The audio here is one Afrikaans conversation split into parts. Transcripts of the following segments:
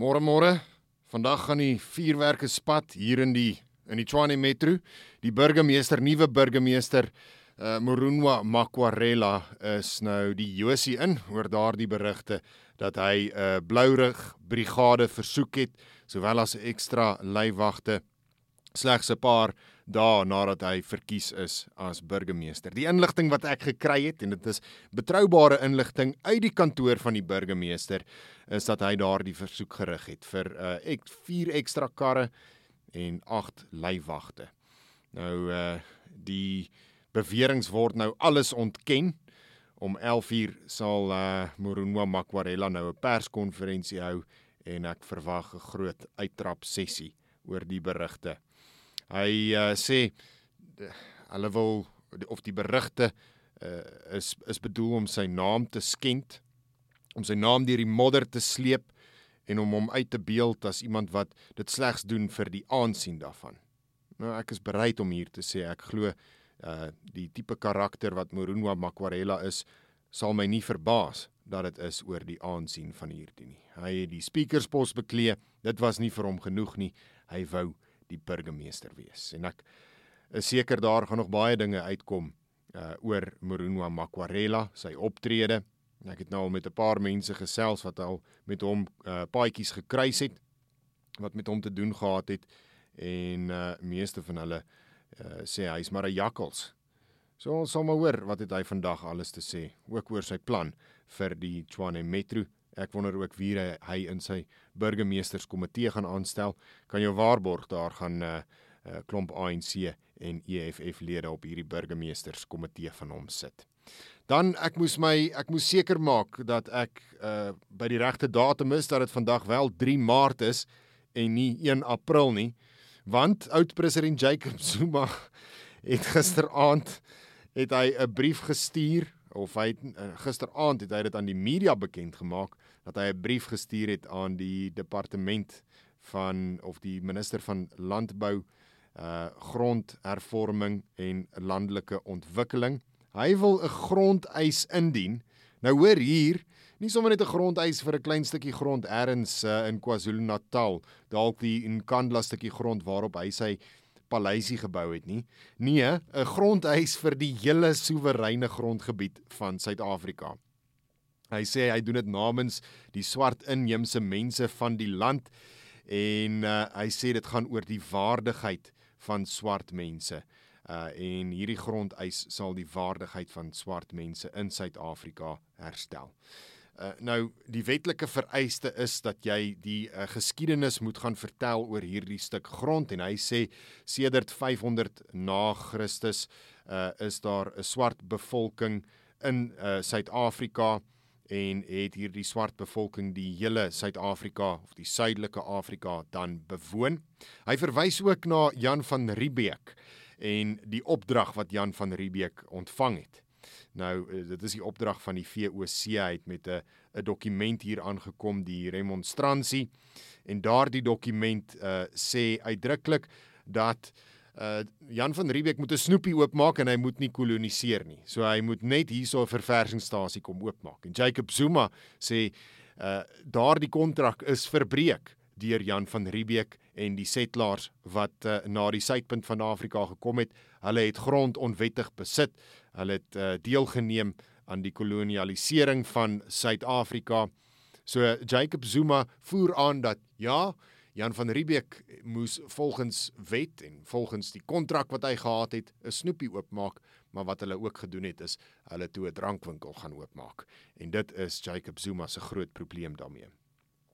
Môre môre. Vandag gaan die vuurwerke spat hier in die in die Tshwane Metro. Die burgemeester, nuwe burgemeester, uh Morunwa Makwarela is nou die Josie in oor daardie berigte dat hy 'n uh, blourig brigade versoek het sowel as ekstra leiwagte slegs 'n paar dae nadat hy verkies is as burgemeester. Die inligting wat ek gekry het en dit is betroubare inligting uit die kantoor van die burgemeester is dat hy daardie versoek gerig het vir uh, ek vier ekstra karre en 8 leiwagte. Nou uh die beweringe word nou alles ontken. Om 11uur sal uh Morunwa Makwarela nou 'n perskonferensie hou en ek verwag 'n groot uittrap sessie oor die berigte. Hy uh, sê hulle wil of die berigte uh, is is bedoel om sy naam te skend om sy naam deur die modder te sleep en om hom uit te beeld as iemand wat dit slegs doen vir die aansien daarvan. Nou ek is bereid om hier te sê ek glo uh die tipe karakter wat Morunwa Makwarela is sal my nie verbaas dat dit is oor die aansien van hierdie nie. Hy het die speakerspos beklee. Dit was nie vir hom genoeg nie. Hy wou die burgemeester wees. En ek is seker daar gaan nog baie dinge uitkom uh oor Morunwa Makwarela, sy optrede, Ek het nou al met 'n paar mense gesels wat al met hom uh paadjies gekruis het wat met hom te doen gehad het en uh meeste van hulle uh sê hy's maar 'n jakkals. So ons sal maar hoor wat het hy vandag alles te sê ook oor sy plan vir die Tshwane Metro. Ek wonder ook wie hy in sy burgemeesterskomitee gaan aanstel. Kan jou waarborg daar gaan 'n uh, uh, klomp ANC en EFF lede op hierdie burgemeesterskomitee van hom sit. Dan ek moes my ek moes seker maak dat ek uh by die regte datum is dat dit vandag wel 3 Maart is en nie 1 April nie want oud president Jacob Zuma het gisteraand het hy 'n brief gestuur of hy het uh, gisteraand het hy dit aan die media bekend gemaak dat hy 'n brief gestuur het aan die departement van of die minister van landbou uh grondhervorming en landelike ontwikkeling Hy wil 'n grondeis indien. Nou hoor hier, nie sommer net 'n grondeis vir 'n klein stukkie grond ergens uh, in KwaZulu-Natal, dalk die Nkandla stukkie grond waarop hy sy paleisie gebou het nie. Nee, 'n grondeis vir die hele soewereine grondgebied van Suid-Afrika. Hy sê hy doen dit namens die swart inheemse mense van die land en uh, hy sê dit gaan oor die waardigheid van swart mense uh en hierdie grondeis sal die waardigheid van swart mense in Suid-Afrika herstel. Uh nou die wetlike vereiste is dat jy die uh, geskiedenis moet gaan vertel oor hierdie stuk grond en hy sê sedert 500 na Christus uh is daar 'n swart bevolking in uh Suid-Afrika en het hierdie swart bevolking die hele Suid-Afrika of die suidelike Afrika dan bewoon. Hy verwys ook na Jan van Riebeeck en die opdrag wat Jan van Riebeeck ontvang het. Nou eh, dit is die opdrag van die VOC uit met 'n 'n dokument hier aangekom die remonstransie en daardie dokument uh sê uitdruklik dat uh Jan van Riebeeck moet 'n snoepie oopmaak en hy moet nie koloniseer nie. So hy moet net hierso 'n verversingsstasie kom oopmaak. En Jacob Zuma sê uh daardie kontrak is verbreek deur Jan van Riebeeck en die settlers wat uh, na die suidpunt van Afrika gekom het. Hulle het grond onwettig besit. Hulle het uh, deelgeneem aan die kolonialisering van Suid-Afrika. So Jacob Zuma voer aan dat ja, Jan van Riebeeck moes volgens wet en volgens die kontrak wat hy gehad het, 'n snoepie oopmaak, maar wat hulle ook gedoen het is hulle toe 'n drankwinkel gaan oopmaak. En dit is Jacob Zuma se groot probleem daarmee.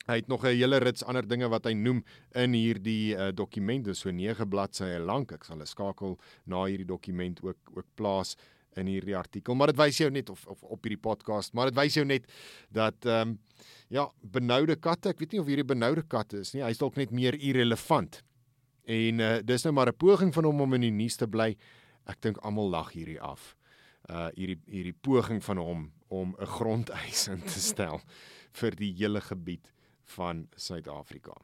Hy het nog 'n hele rits ander dinge wat hy noem in hierdie uh, dokument, dis so 9 bladsye lank. Ek sal 'n skakel na hierdie dokument ook ook plaas in hierdie artikel, maar dit wys jou net of of op hierdie podcast, maar dit wys jou net dat ehm um, ja, benoude katte, ek weet nie of hierdie benoude katte is nie, hy's dalk net meer irrelevant. En uh, dis nou maar 'n poging van hom om in die nuus te bly. Ek dink almal lag hierdie af. Uh hierdie hierdie poging van hom om 'n grondeis in te stel vir die hele gebied van Suid-Afrika.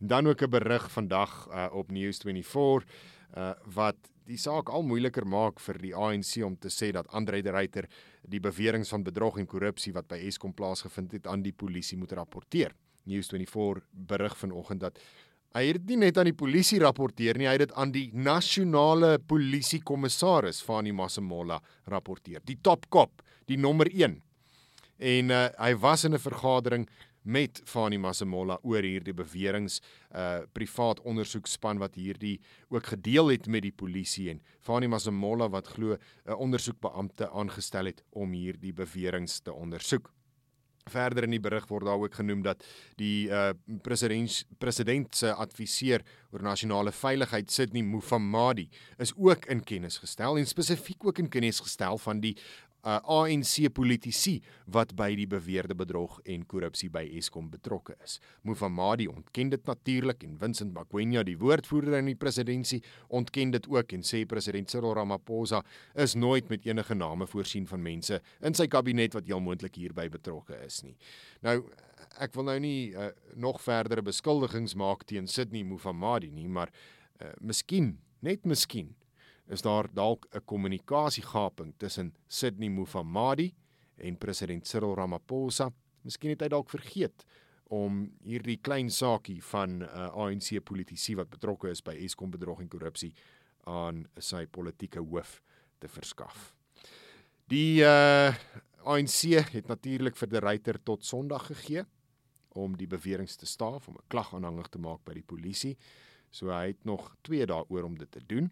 En dan ook 'n berig vandag uh, op News24 uh, wat die saak al moeiliker maak vir die ANC om te sê dat Andre de Ruyter die beweringe van bedrog en korrupsie wat by Eskom plaasgevind het aan die polisie moet rapporteer. News24 berig vanoggend dat hy het nie net aan die polisie rapporteer nie, hy het dit aan die nasionale polisiekommissaris Fani Masemola rapporteer. Die top kop, die nommer 1. En uh, hy was in 'n vergadering met Fani Masemola oor hierdie beweringe uh privaat ondersoekspan wat hierdie ook gedeel het met die polisie en Fani Masemola wat glo 'n ondersoekbeampte aangestel het om hierdie beweringe te ondersoek. Verder in die berig word daar ook genoem dat die uh president president se adviseur oor nasionale veiligheid Sidney Mufamadi is ook in kennis gestel en spesifiek ook in kennis gestel van die uh ANC politici wat by die beweerde bedrog en korrupsie by Eskom betrokke is. Mufamadi ontken dit natuurlik en Vincent Magwenya, die woordvoerder in die presidentskap, ontken dit ook en sê president Cyril Ramaphosa is nooit met enige name voorsien van mense in sy kabinet wat heel moontlik hierby betrokke is nie. Nou ek wil nou nie uh, nog verdere beskuldigings maak teen Sidney Mufamadi nie, maar uh, miskien, net miskien is daar dalk 'n kommunikasiegaping tussen Sidney Mufamadi en president Cyril Ramaphosa. Miskien het hy dalk vergeet om hierdie klein saakie van 'n uh, ANC politisie wat betrokke is by Eskom bedrog en korrupsie aan sy politieke hoof te verskaf. Die uh, ANC het natuurlik vir die ryter tot Sondag gegee om die beweringe te staaf om 'n klag aanhangig te maak by die polisie. So hy het nog 2 dae oor om dit te doen.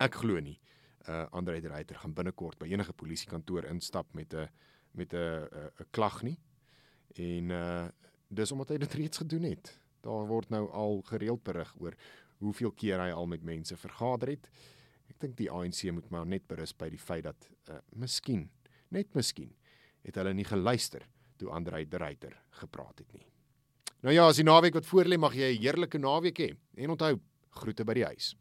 Ek glo nie uh Andre de Ruyter gaan binnekort by enige polisiekantoor instap met 'n met 'n 'n klag nie. En uh dis omdat hy dit reeds gedoen het. Daar word nou al gereeld berig oor hoeveel keer hy al met mense vergader het. Ek dink die ANC moet maar net berus by die feit dat uh miskien, net miskien, het hulle nie geluister toe Andre de Ruyter gepraat het nie. Nou ja, as die naweek wat voorlê mag jy 'n heerlike naweek hê en onthou groete by die huis.